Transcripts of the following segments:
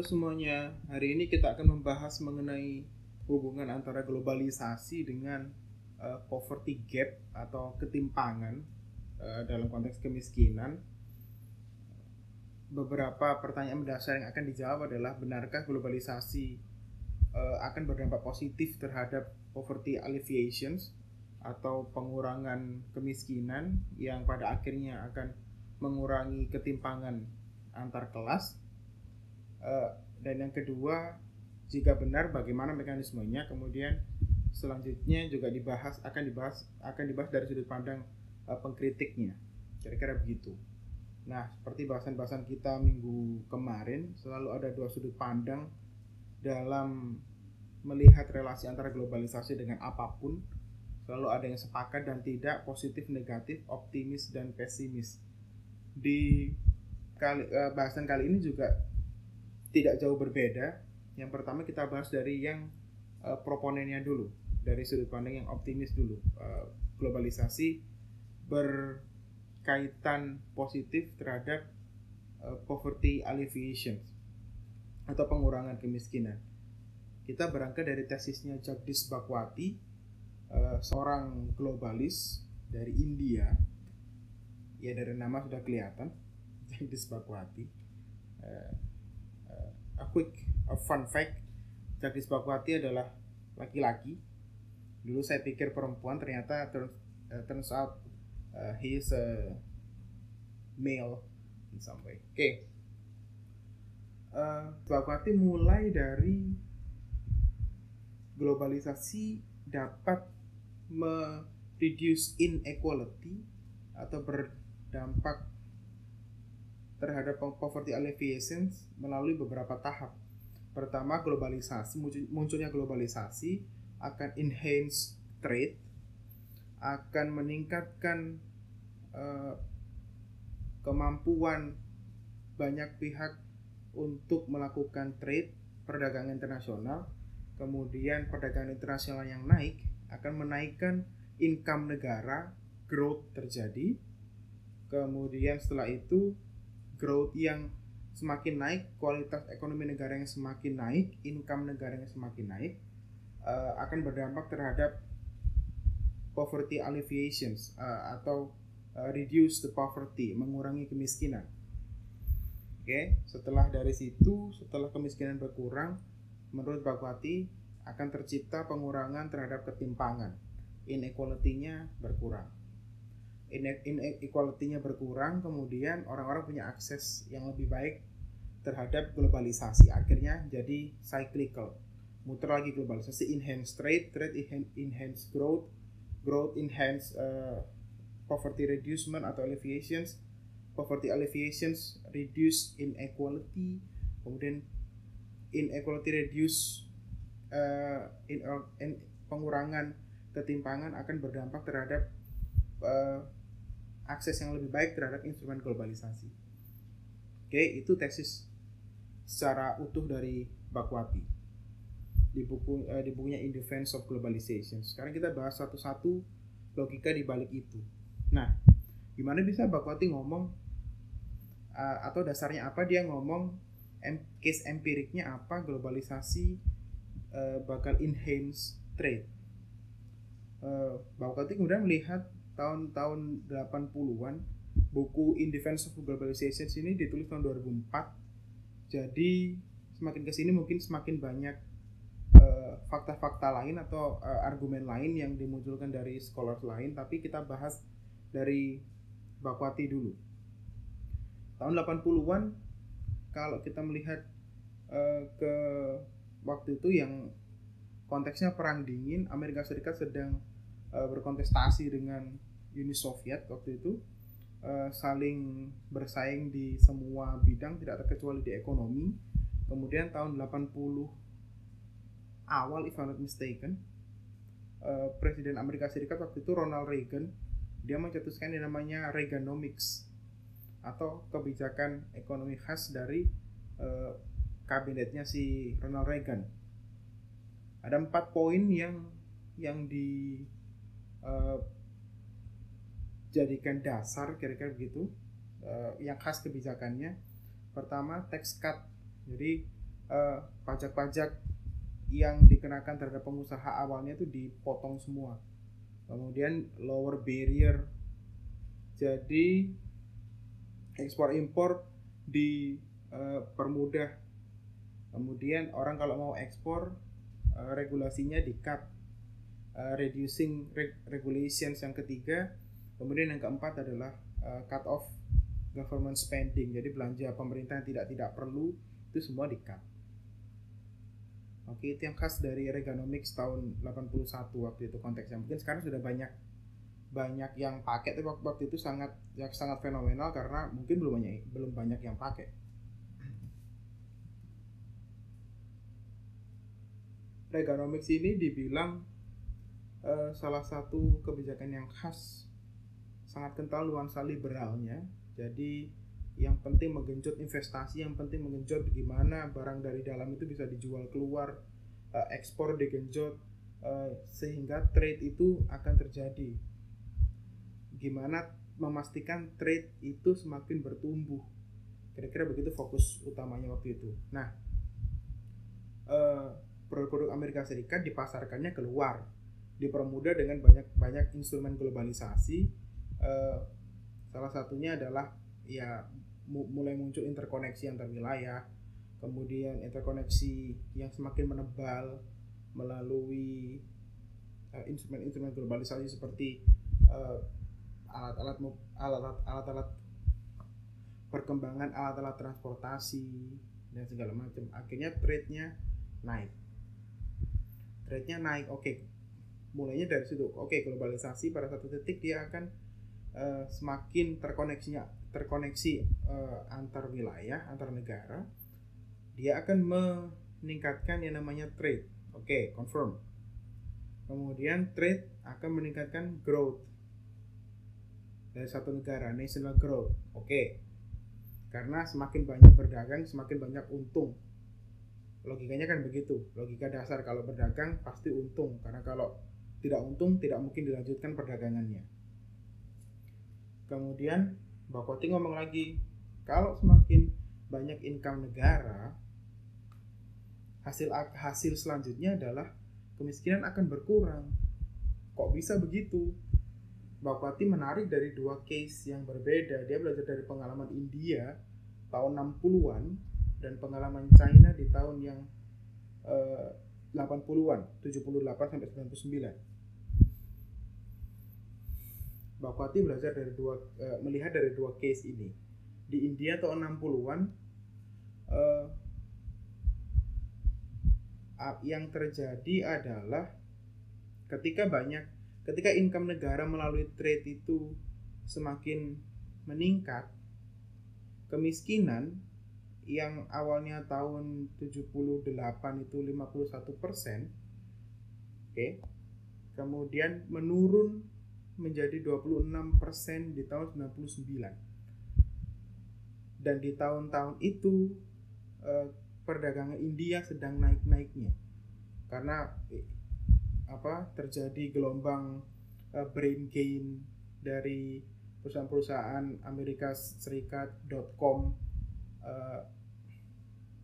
Semuanya, hari ini kita akan membahas mengenai hubungan antara globalisasi dengan uh, poverty gap atau ketimpangan uh, dalam konteks kemiskinan. Beberapa pertanyaan mendasar yang akan dijawab adalah benarkah globalisasi uh, akan berdampak positif terhadap poverty alleviations atau pengurangan kemiskinan yang pada akhirnya akan mengurangi ketimpangan antar kelas uh, dan yang kedua jika benar bagaimana mekanismenya kemudian selanjutnya juga dibahas akan dibahas akan dibahas dari sudut pandang uh, pengkritiknya. Kira-kira begitu. Nah seperti bahasan-bahasan kita minggu kemarin selalu ada dua sudut pandang dalam melihat relasi antara globalisasi dengan apa pun. Selalu ada yang sepakat dan tidak positif negatif optimis dan pesimis. Di kali uh, bahasan kali ini juga tidak jauh berbeda. Yang pertama kita bahas dari yang uh, proponennya dulu, dari sudut pandang yang optimis dulu. Uh, globalisasi berkaitan positif terhadap uh, poverty alleviation atau pengurangan kemiskinan. Kita berangkat dari tesisnya Jagdish Bakwati, uh, seorang globalis dari India. Ya dari nama sudah kelihatan Jagdish Bakwati. Uh, a quick a fun fact, Jagdish Bakwati adalah laki-laki. Dulu saya pikir perempuan, ternyata turns, uh, turns out uh, he is a male in some way. Oke. Okay. Uh, Bakwati mulai dari globalisasi dapat me-reduce inequality atau berdampak terhadap poverty alleviation melalui beberapa tahap. Pertama, globalisasi, munculnya globalisasi akan enhance trade, akan meningkatkan uh, kemampuan banyak pihak untuk melakukan trade perdagangan internasional. Kemudian perdagangan internasional yang naik akan menaikkan income negara, growth terjadi. Kemudian setelah itu growth yang semakin naik, kualitas ekonomi negara yang semakin naik, income negara yang semakin naik, uh, akan berdampak terhadap poverty alleviations uh, atau uh, reduce the poverty, mengurangi kemiskinan. Oke, okay? setelah dari situ, setelah kemiskinan berkurang, menurut Bakwati akan tercipta pengurangan terhadap ketimpangan, inequality-nya berkurang inequality-nya berkurang, kemudian orang-orang punya akses yang lebih baik terhadap globalisasi. Akhirnya jadi cyclical. Muter lagi globalisasi, enhance trade, trade enhance growth, growth enhance uh, poverty reducement atau alleviations, poverty alleviations reduce inequality, kemudian inequality reduce uh, in, in, pengurangan ketimpangan akan berdampak terhadap uh, akses yang lebih baik terhadap instrumen globalisasi. Oke, itu tesis secara utuh dari Bakwati di buku eh, di bukunya In Defense of Globalization. Sekarang kita bahas satu-satu logika di balik itu. Nah, gimana bisa Bakwati ngomong uh, atau dasarnya apa dia ngomong em, case empiriknya apa globalisasi uh, bakal enhance trade. Uh, Bakwati kemudian melihat tahun-tahun 80-an buku In Defense of Globalization ini ditulis tahun 2004 jadi semakin ke sini mungkin semakin banyak eh, fakta-fakta uh, lain atau uh, argumen lain yang dimunculkan dari scholars lain tapi kita bahas dari Bakwati dulu. Tahun 80-an kalau kita melihat uh, ke waktu itu yang konteksnya perang dingin Amerika Serikat sedang uh, berkontestasi dengan Uni Soviet waktu itu uh, saling bersaing di semua bidang tidak terkecuali di ekonomi. Kemudian tahun 80 awal if I'm not mistaken uh, Presiden Amerika Serikat waktu itu Ronald Reagan dia mencetuskan yang namanya Reaganomics atau kebijakan ekonomi khas dari uh, kabinetnya si Ronald Reagan. Ada empat poin yang yang di uh, jadikan dasar kira-kira begitu uh, yang khas kebijakannya. Pertama tax cut. Jadi uh, pajak-pajak yang dikenakan terhadap pengusaha awalnya itu dipotong semua. Kemudian lower barrier. Jadi ekspor impor dipermudah uh, kemudian orang kalau mau ekspor uh, regulasinya di cut. Uh, reducing reg regulations yang ketiga kemudian yang keempat adalah uh, cut off government spending jadi belanja pemerintah yang tidak tidak perlu itu semua di cut Oke, itu yang khas dari Reaganomics tahun 81 waktu itu konteksnya. Mungkin sekarang sudah banyak banyak yang pakai tapi waktu, waktu itu sangat ya, sangat fenomenal karena mungkin belum banyak belum banyak yang pakai. Reaganomics ini dibilang uh, salah satu kebijakan yang khas sangat kental nuansa liberalnya. Jadi yang penting menggenjot investasi yang penting menggenjot gimana barang dari dalam itu bisa dijual keluar uh, ekspor digenjot uh, sehingga trade itu akan terjadi. Gimana memastikan trade itu semakin bertumbuh? Kira-kira begitu fokus utamanya waktu itu. Nah uh, produk-produk Amerika Serikat dipasarkannya keluar dipermudah dengan banyak banyak instrumen globalisasi uh, salah satunya adalah ya mulai muncul interkoneksi antar wilayah, kemudian interkoneksi yang semakin menebal melalui uh, instrumen-instrumen globalisasi seperti uh, alat-alat alat-alat alat-alat perkembangan alat-alat transportasi dan segala macam. Akhirnya trade-nya naik. Trade-nya naik. Oke. Okay. Mulainya dari situ. Oke, okay, globalisasi pada satu titik dia akan uh, semakin terkoneksinya terkoneksi uh, antar wilayah, antar negara, dia akan meningkatkan yang namanya trade. Oke, okay, confirm. Kemudian trade akan meningkatkan growth dari satu negara, national growth. Oke. Okay. Karena semakin banyak berdagang, semakin banyak untung. Logikanya kan begitu. Logika dasar kalau berdagang pasti untung karena kalau tidak untung tidak mungkin dilanjutkan perdagangannya. Kemudian Mbak Koti ngomong lagi, kalau semakin banyak income negara, hasil hasil selanjutnya adalah kemiskinan akan berkurang. Kok bisa begitu? Mbak Koti menarik dari dua case yang berbeda. Dia belajar dari pengalaman India tahun 60-an dan pengalaman China di tahun yang uh, 80-an, 78 sampai 99 Mbak Kwati belajar dari dua uh, melihat dari dua case ini. Di India tahun 60-an uh, yang terjadi adalah ketika banyak ketika income negara melalui trade itu semakin meningkat kemiskinan yang awalnya tahun 78 itu 51 persen oke okay, kemudian menurun menjadi 26% di tahun 99. Dan di tahun-tahun itu eh, perdagangan India sedang naik-naiknya. Karena eh, apa? terjadi gelombang eh, brain gain dari perusahaan-perusahaan Amerika Serikat .com uh,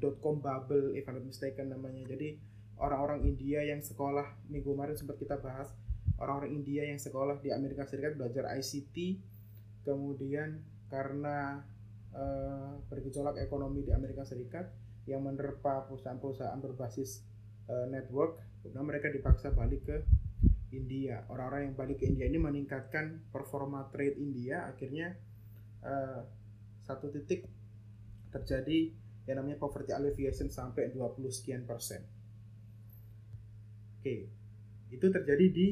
.com bubble if I'm not mistaken namanya. Jadi orang-orang India yang sekolah minggu kemarin sempat kita bahas orang-orang India yang sekolah di Amerika Serikat belajar ICT kemudian karena uh, bergejolak ekonomi di Amerika Serikat yang menerpa perusahaan-perusahaan berbasis uh, network kemudian mereka dipaksa balik ke India. Orang-orang yang balik ke India ini meningkatkan performa trade India. Akhirnya uh, satu titik terjadi yang namanya poverty alleviation sampai 20 sekian persen. Oke itu terjadi di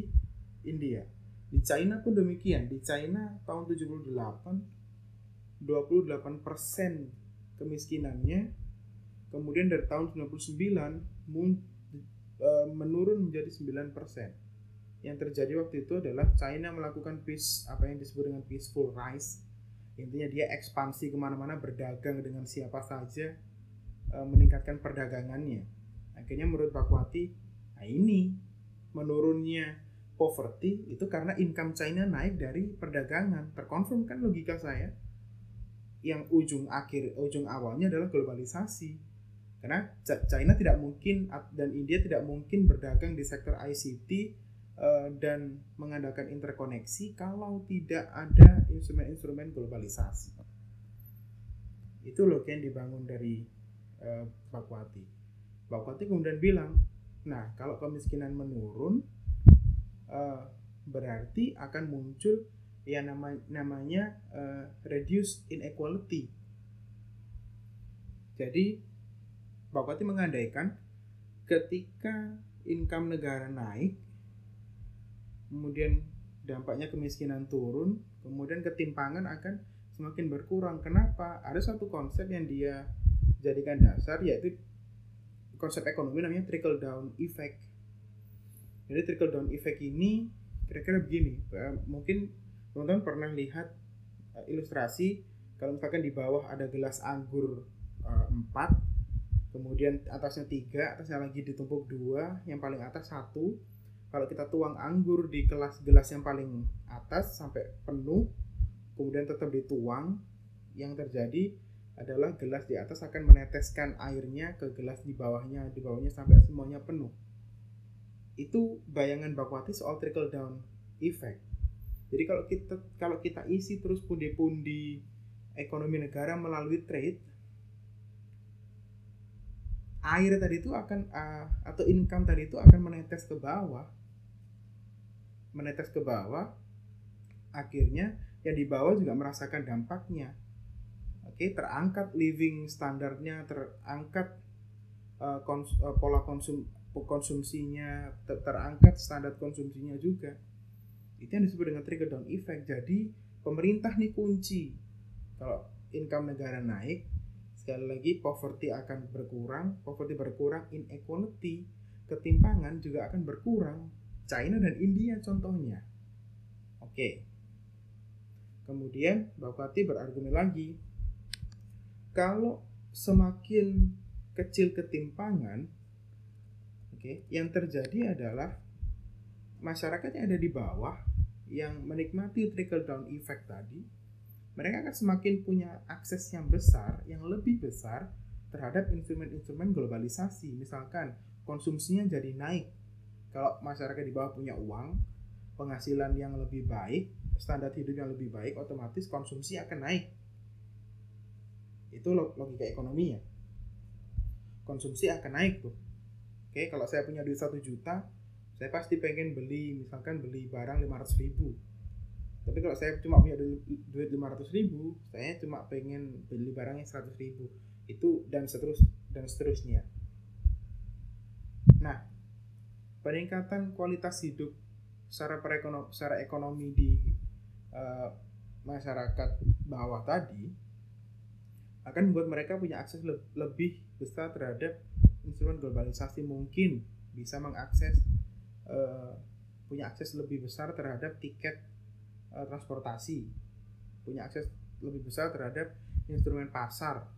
India. Di China pun demikian. Di China tahun 78 28% kemiskinannya kemudian dari tahun 99 mun, e, menurun menjadi 9%. Yang terjadi waktu itu adalah China melakukan peace apa yang disebut dengan peaceful rise. Intinya dia ekspansi ke mana-mana berdagang dengan siapa saja e, meningkatkan perdagangannya. Akhirnya menurut Bakwati, nah ini menurunnya poverty itu karena income China naik dari perdagangan. Terkonfirm kan logika saya? Yang ujung akhir, ujung awalnya adalah globalisasi. Karena China tidak mungkin dan India tidak mungkin berdagang di sektor ICT uh, dan mengadakan interkoneksi kalau tidak ada instrumen-instrumen globalisasi. Itu loh yang dibangun dari uh, Bakwati. Bakwati kemudian bilang, nah kalau kemiskinan menurun, uh, berarti akan muncul yang nama, namanya uh, reduce inequality. Jadi Bakwati mengandaikan ketika income negara naik, kemudian dampaknya kemiskinan turun, kemudian ketimpangan akan semakin berkurang. Kenapa? Ada satu konsep yang dia jadikan dasar yaitu konsep ekonomi namanya trickle down effect. Jadi trickle down effect ini kira-kira begini, mungkin teman-teman pernah lihat eh, ilustrasi kalau misalkan di bawah ada gelas anggur eh, empat kemudian atasnya tiga atasnya lagi ditumpuk dua yang paling atas satu. Kalau kita tuang anggur di kelas gelas yang paling atas sampai penuh kemudian tetap dituang yang terjadi adalah gelas di atas akan meneteskan airnya ke gelas di bawahnya di bawahnya sampai semuanya penuh itu bayangan Bakwati soal trickle down effect. Jadi kalau kita kalau kita isi terus pundi-pundi ekonomi negara melalui trade air tadi itu akan uh, atau income tadi itu akan menetes ke bawah. Menetes ke bawah akhirnya yang di bawah juga merasakan dampaknya. Oke okay, terangkat living standarnya terangkat uh, kons uh, pola konsum konsumsinya ter terangkat standar konsumsinya juga. Itu yang disebut dengan trickle down effect. Jadi pemerintah nih kunci. Kalau income negara naik sekali lagi poverty akan berkurang poverty berkurang inequality ketimpangan juga akan berkurang. China dan India contohnya. Oke. Kemudian Bapati berargumen lagi. Kalau semakin kecil ketimpangan oke yang terjadi adalah masyarakat yang ada di bawah yang menikmati trickle down effect tadi mereka akan semakin punya akses yang besar, yang lebih besar terhadap instrumen-instrumen globalisasi. Misalkan konsumsinya jadi naik. Kalau masyarakat di bawah punya uang, penghasilan yang lebih baik, standar hidup yang lebih baik, otomatis konsumsi akan naik. Itu logika ekonominya. Konsumsi akan naik tuh. Oke, kalau saya punya duit 1 juta, saya pasti pengen beli, misalkan beli barang 500 ribu. Tapi kalau saya cuma punya duit lima ratus ribu saya cuma pengen beli barangnya seratus ribu. Itu dan seterus dan seterusnya. Nah peningkatan kualitas hidup secara perekonom secara ekonomi di uh, masyarakat bawah tadi akan membuat mereka punya akses le lebih besar terhadap instrumen globalisasi mungkin bisa mengakses uh, punya akses lebih besar terhadap tiket uh, transportasi. Punya akses lebih besar terhadap instrumen pasar.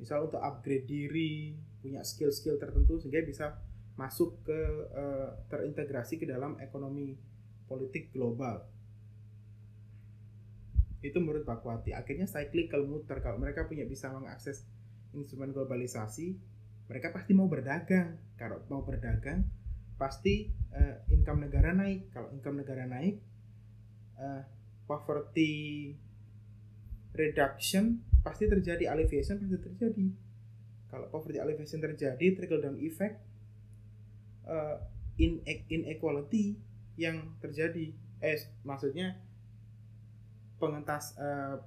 Misal untuk upgrade diri punya skill-skill tertentu sehingga bisa masuk ke uh, terintegrasi ke dalam ekonomi politik global. Itu menurut Bakwati akhirnya cyclical muter. Kalau mereka punya bisa mengakses instrumen globalisasi mereka pasti mau berdagang. Kalau mau berdagang pasti uh, income negara naik. Kalau income negara naik uh, poverty reduction pasti terjadi alleviation pasti terjadi. Kalau poverty alleviation terjadi trickle down effect uh, in inequality yang terjadi. Eh maksudnya pengentas uh,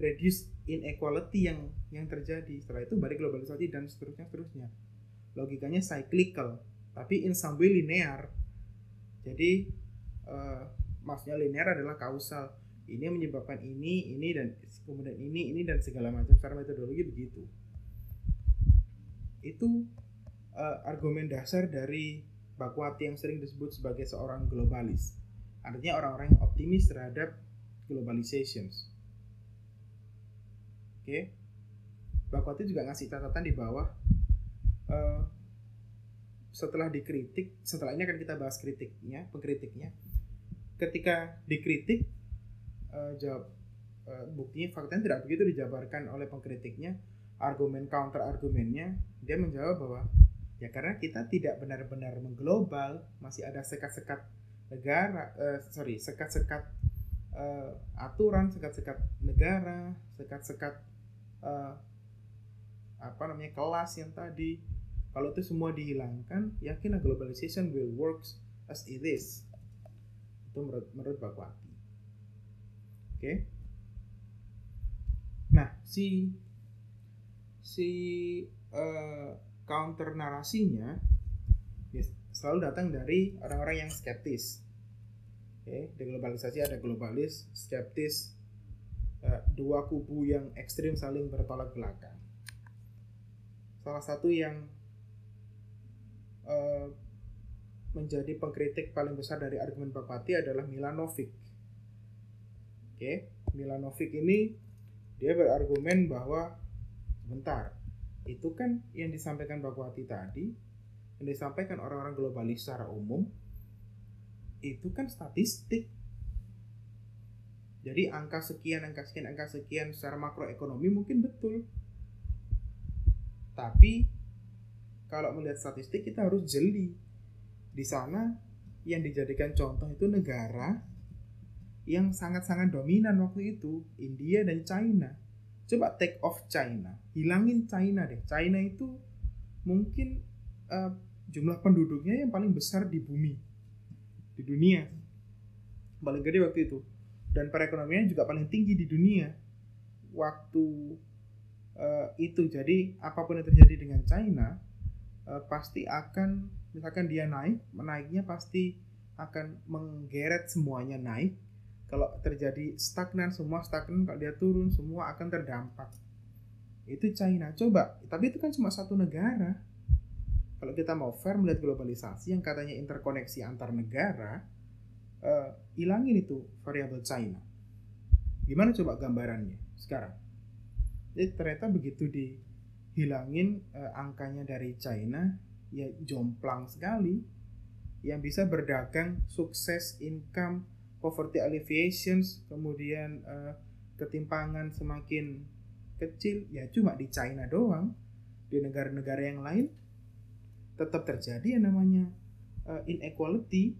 reduce inequality yang yang terjadi. Setelah itu balik globalisasi dan seterusnya seterusnya. Logikanya cyclical tapi in some way linear. Jadi uh, maksudnya linear adalah kausal. Ini menyebabkan ini ini dan kemudian ini ini dan segala macam secara metodologi begitu. Itu uh, argumen dasar dari Bakwati yang sering disebut sebagai seorang globalis. Artinya orang-orang yang optimis terhadap globalizations oke okay? Bakwati juga ngasih catatan di bawah uh, setelah dikritik setelah ini akan kita bahas kritiknya pengkritiknya ketika dikritik uh, jawab uh, buktinya faktanya tidak begitu dijabarkan oleh pengkritiknya argumen counter argumennya dia menjawab bahwa ya karena kita tidak benar-benar mengglobal masih ada sekat-sekat negara uh, sorry sekat-sekat uh, aturan sekat-sekat negara sekat-sekat uh, apa namanya kelas yang tadi kalau itu semua dihilangkan yakinlah globalization will works as it is itu menurut menurut Bakwati oke okay? nah si si uh, counter narasinya ya, selalu datang dari orang-orang yang skeptis oke okay? di globalisasi ada globalis skeptis dua kubu yang ekstrim saling bertolak belakang salah satu yang uh, menjadi pengkritik paling besar dari argumen Bapati adalah Milanovic. Oke, okay. Milanovic ini dia berargumen bahwa sebentar, itu kan yang disampaikan Bapati tadi, yang disampaikan orang-orang globalis secara umum, itu kan statistik. Jadi angka sekian, angka sekian, angka sekian secara makroekonomi mungkin betul. Tapi kalau melihat statistik kita harus jeli. Di sana yang dijadikan contoh itu negara yang sangat-sangat dominan waktu itu, India dan China. Coba take off China, hilangin China deh. China itu mungkin uh, jumlah penduduknya yang paling besar di bumi, di dunia, paling gede waktu itu. Dan perekonomian juga paling tinggi di dunia waktu uh, itu. Jadi apa pun yang terjadi dengan China, uh, pasti akan misalkan dia naik menaiknya pasti akan menggeret semuanya naik. Kalau terjadi stagnan semua stagnan kalau dia turun semua akan terdampak. Itu China. Coba tapi itu kan cuma satu negara. Kalau kita mau fair melihat globalisasi yang katanya interkoneksi antar negara uh, hilangin itu variabel China. Gimana coba gambarannya sekarang? Jadi ternyata begitu di hilangin uh, angkanya dari China ya jomplang sekali yang bisa berdagang sukses income poverty alleviation kemudian uh, ketimpangan semakin kecil ya cuma di China doang. Di negara-negara yang lain tetap terjadi yang namanya uh, inequality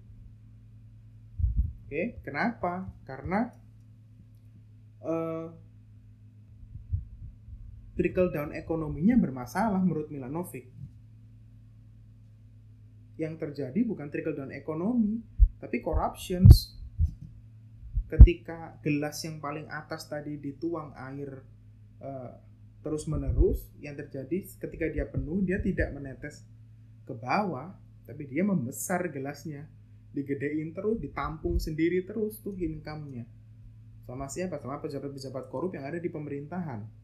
okay, kenapa karena uh, trickle down ekonominya bermasalah menurut Milanovic. Yang terjadi bukan trickle down ekonomi, tapi corruptions. Ketika gelas yang paling atas tadi dituang air uh, terus menerus, yang terjadi ketika dia penuh dia tidak menetes ke bawah, tapi dia membesar gelasnya, digedein terus, ditampung sendiri terus tuh income-nya. Sama siapa? Sama pejabat-pejabat korup yang ada di pemerintahan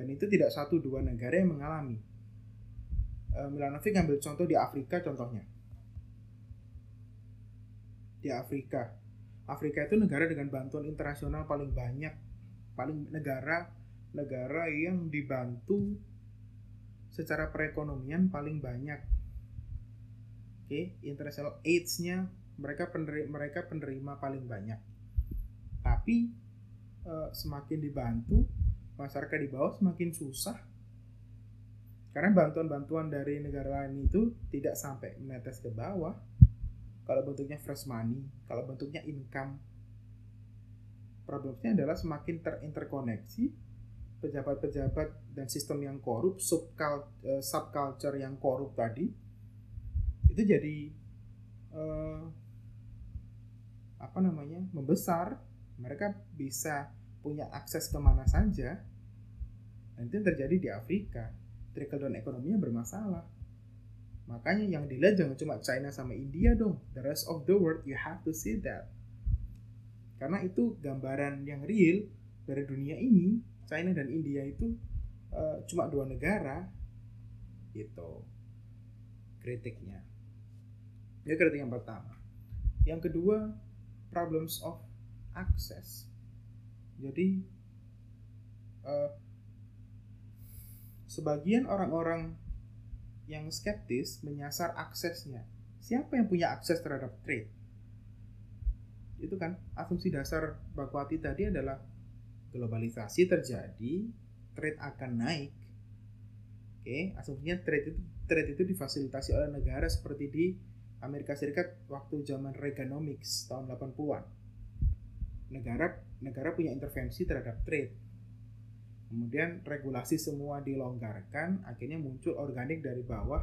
dan itu tidak satu dua negara yang mengalami. Uh, Milanovic ambil contoh di Afrika contohnya. Di Afrika. Afrika itu negara dengan bantuan internasional paling banyak, paling negara negara yang dibantu secara perekonomian paling banyak. Okay? international AIDS-nya mereka penerima, mereka penerima paling banyak. Tapi uh, semakin dibantu masyarakat di bawah semakin susah karena bantuan-bantuan dari negara lain itu tidak sampai menetes ke bawah kalau bentuknya fresh money kalau bentuknya income problemnya adalah semakin terinterkoneksi pejabat-pejabat dan sistem yang korup eh, subculture yang korup tadi itu jadi uh, apa namanya membesar. Mereka bisa punya akses ke mana saja. Dan itu terjadi di Afrika. Trickle down ekonominya bermasalah. Makanya yang dilihat jangan cuma China sama India dong. The rest of the world you have to see that. Karena itu gambaran yang real dari dunia ini. China dan India itu uh, cuma dua negara itu kritiknya ya kritik yang pertama yang kedua problems of access jadi uh, sebagian orang-orang yang skeptis menyasar aksesnya. Siapa yang punya akses terhadap trade? Itu kan asumsi dasar Bakwati tadi adalah globalisasi terjadi, trade akan naik. Oke, asumsinya trade itu trade itu difasilitasi oleh negara seperti di Amerika Serikat waktu zaman Reaganomics tahun 80-an. Negara negara punya intervensi terhadap trade. Kemudian regulasi semua dilonggarkan, akhirnya muncul organik dari bawah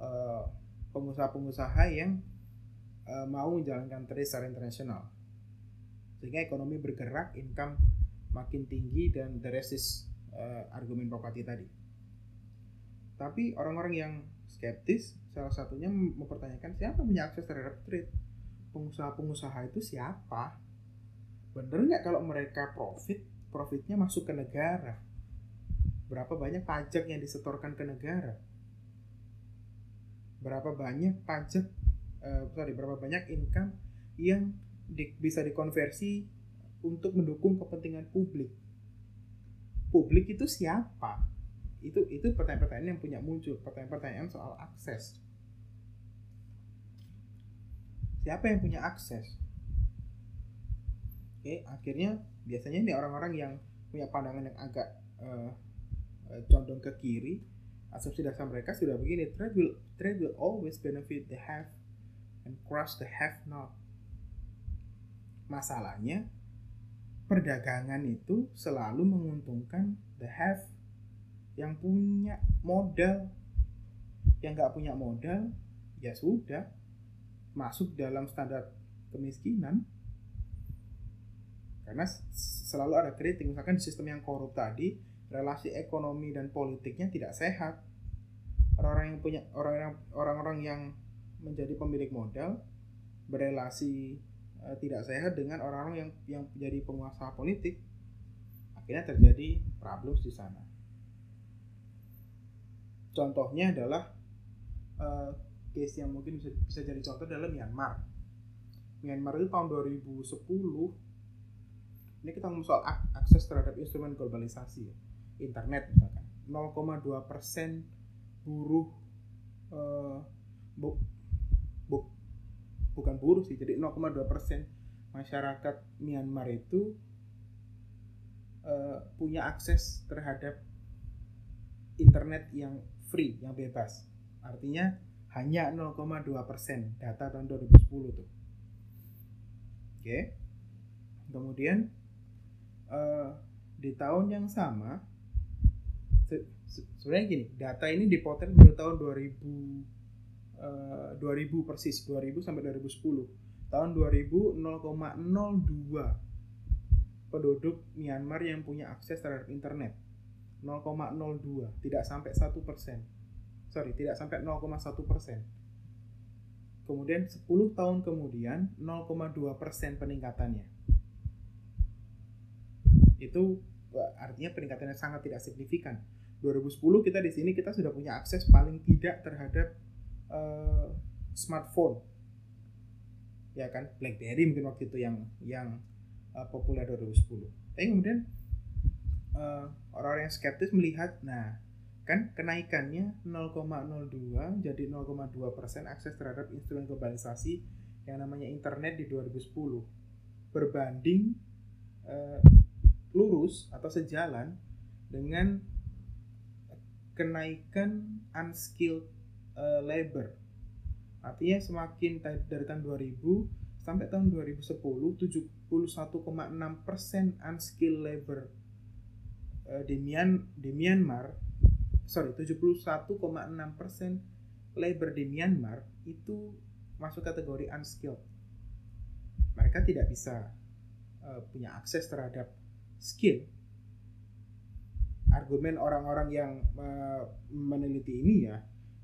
eh, pengusaha-pengusaha yang eh, mau menjalankan trade secara internasional. Sehingga ekonomi bergerak, income makin tinggi dan the rest is uh, argumen properti tadi. Tapi orang-orang yang skeptis salah satunya mempertanyakan siapa punya akses terhadap trade. Pengusaha-pengusaha itu siapa? Bener nggak kalau mereka profit, profitnya masuk ke negara? Berapa banyak pajak yang disetorkan ke negara? Berapa banyak pajak, uh, sorry, berapa banyak income yang di, bisa dikonversi untuk mendukung kepentingan publik. Publik itu siapa? Itu itu pertanyaan-pertanyaan yang punya muncul, pertanyaan-pertanyaan soal akses. Siapa yang punya akses? Oke, akhirnya biasanya ini orang-orang yang punya pandangan yang agak uh, condong ke kiri, asumsi dasar mereka sudah begini, trade will trade will always benefit the have and crush the have not. Masalahnya perdagangan itu selalu menguntungkan the have yang punya modal. Yang nggak punya modal ya sudah. Masuk dalam standar kemiskinan. Karena selalu ada kritik misalkan sistem yang korup tadi relasi ekonomi dan politiknya tidak sehat. Orang-orang yang punya orang-orang orang-orang yang menjadi pemilik modal berelasi uh, tidak sehat dengan orang-orang yang yang menjadi penguasa politik. Akhirnya terjadi problem di sana contohnya adalah uh, case yang mungkin bisa bisa jadi contoh adalah Myanmar Myanmar itu tahun 2010 ini kita ngomong soal ak akses terhadap instrumen globalisasi ya. internet misalkan 0,2 persen buruh uh, bu, bu, bukan buruh sih jadi 0,2 persen masyarakat Myanmar itu uh, punya akses terhadap internet yang free yang bebas. Artinya hanya 0,2 persen data tahun 2010 tuh. Oke. Kemudian uh, di tahun yang sama sebenarnya gini data ini dipotret pada tahun 2000 2000 eh, persis 2000 sampai 2010 tahun 2000 0,02 penduduk Myanmar yang punya akses terhadap internet 0,02 tidak sampai satu persen. Sorry tidak sampai 0,1 persen. Kemudian 10 tahun kemudian 0,2 persen peningkatannya. Itu artinya peningkatannya sangat tidak signifikan. 2010 kita di sini kita sudah punya akses paling tidak terhadap uh, smartphone. Ya kan? BlackBerry mungkin waktu itu yang yang uh, populer 2010 tapi kemudian uh, orang-orang yang skeptis melihat nah kan kenaikannya 0,02 jadi 0,2 persen akses terhadap instrumen globalisasi yang namanya internet di 2010 berbanding uh, lurus atau sejalan dengan kenaikan unskilled uh, labor. Artinya semakin dari tahun 2000 sampai tahun 2010 71,6 persen unskilled labor di, Myan, di Myanmar sorry 71,6 persen labor di Myanmar itu masuk kategori unskilled. Mereka tidak bisa uh, punya akses terhadap skill. Argumen orang-orang yang uh, meneliti ini ya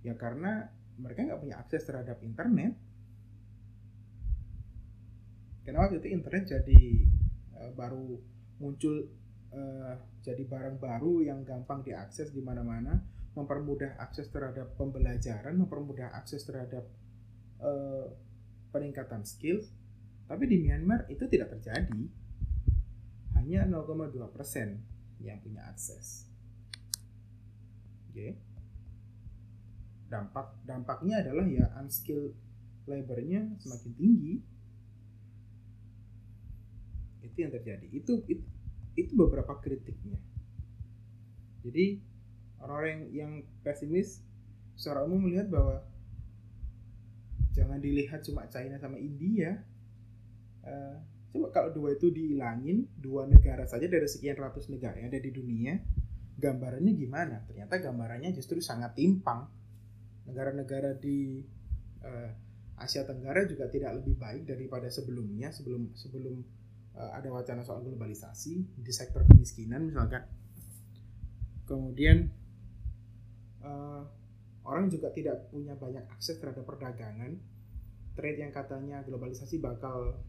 ya karena mereka nggak punya akses terhadap internet. Karena waktu itu internet jadi uh, baru muncul uh, jadi barang baru yang gampang diakses di mana-mana mempermudah akses terhadap pembelajaran mempermudah akses terhadap uh, peningkatan skills tapi di Myanmar itu tidak terjadi. Hanya 0,2% yang punya akses. Oke. Okay dampak dampaknya adalah ya unskilled labornya semakin tinggi. Itu yang terjadi. Itu itu, itu beberapa kritiknya. Jadi orang-orang yang pesimis secara umum melihat bahwa jangan dilihat cuma China sama India. Uh, coba kalau dua itu dihilangin dua negara saja dari sekian ratus negara yang ada di dunia gambarannya gimana? Ternyata gambarannya justru sangat timpang. Negara-negara di uh, Asia Tenggara juga tidak lebih baik daripada sebelumnya sebelum sebelum ada wacana soal globalisasi di sektor kemiskinan misalkan. Kemudian uh, orang juga tidak punya banyak akses terhadap perdagangan. Trade yang katanya globalisasi bakal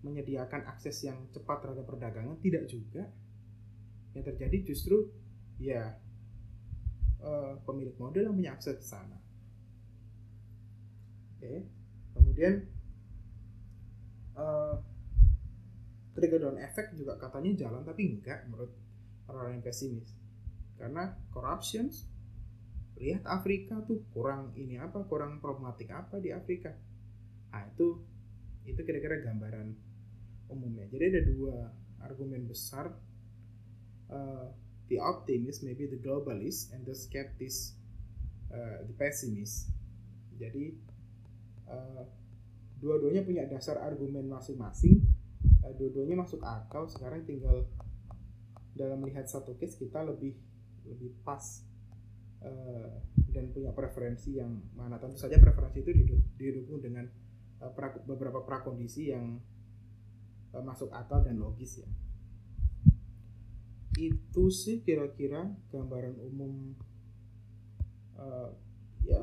menyediakan akses yang cepat terhadap perdagangan tidak juga. Yang terjadi justru ya uh, pemilik modal yang punya akses ke sana. Oke okay. kemudian uh, trigger down effect juga katanya jalan tapi enggak menurut orang-orang yang pesimis. Karena corruptions lihat Afrika tuh kurang ini apa kurang problematik apa di Afrika. Ah itu itu kira-kira gambaran umumnya. Jadi ada dua argumen besar uh, the optimist maybe the globalist and the skeptic uh, the pessimist. Jadi uh, dua-duanya punya dasar argumen masing-masing uh, dua-duanya masuk akal sekarang tinggal dalam melihat satu case kita lebih lebih pas uh, dan punya preferensi yang mana. Tentu saja preferensi itu didukung dengan uh, pra, beberapa prakondisi yang uh, masuk akal dan logis ya. Itu sih kira-kira gambaran umum uh, ya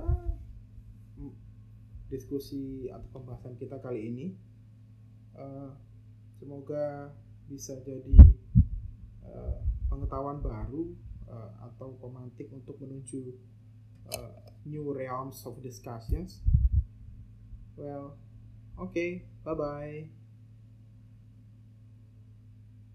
diskusi atau pembahasan kita kali ini. Uh, semoga bisa jadi uh, pengetahuan baru uh, atau pemantik untuk menuju uh, new realms of discussions. Well, okay, bye bye.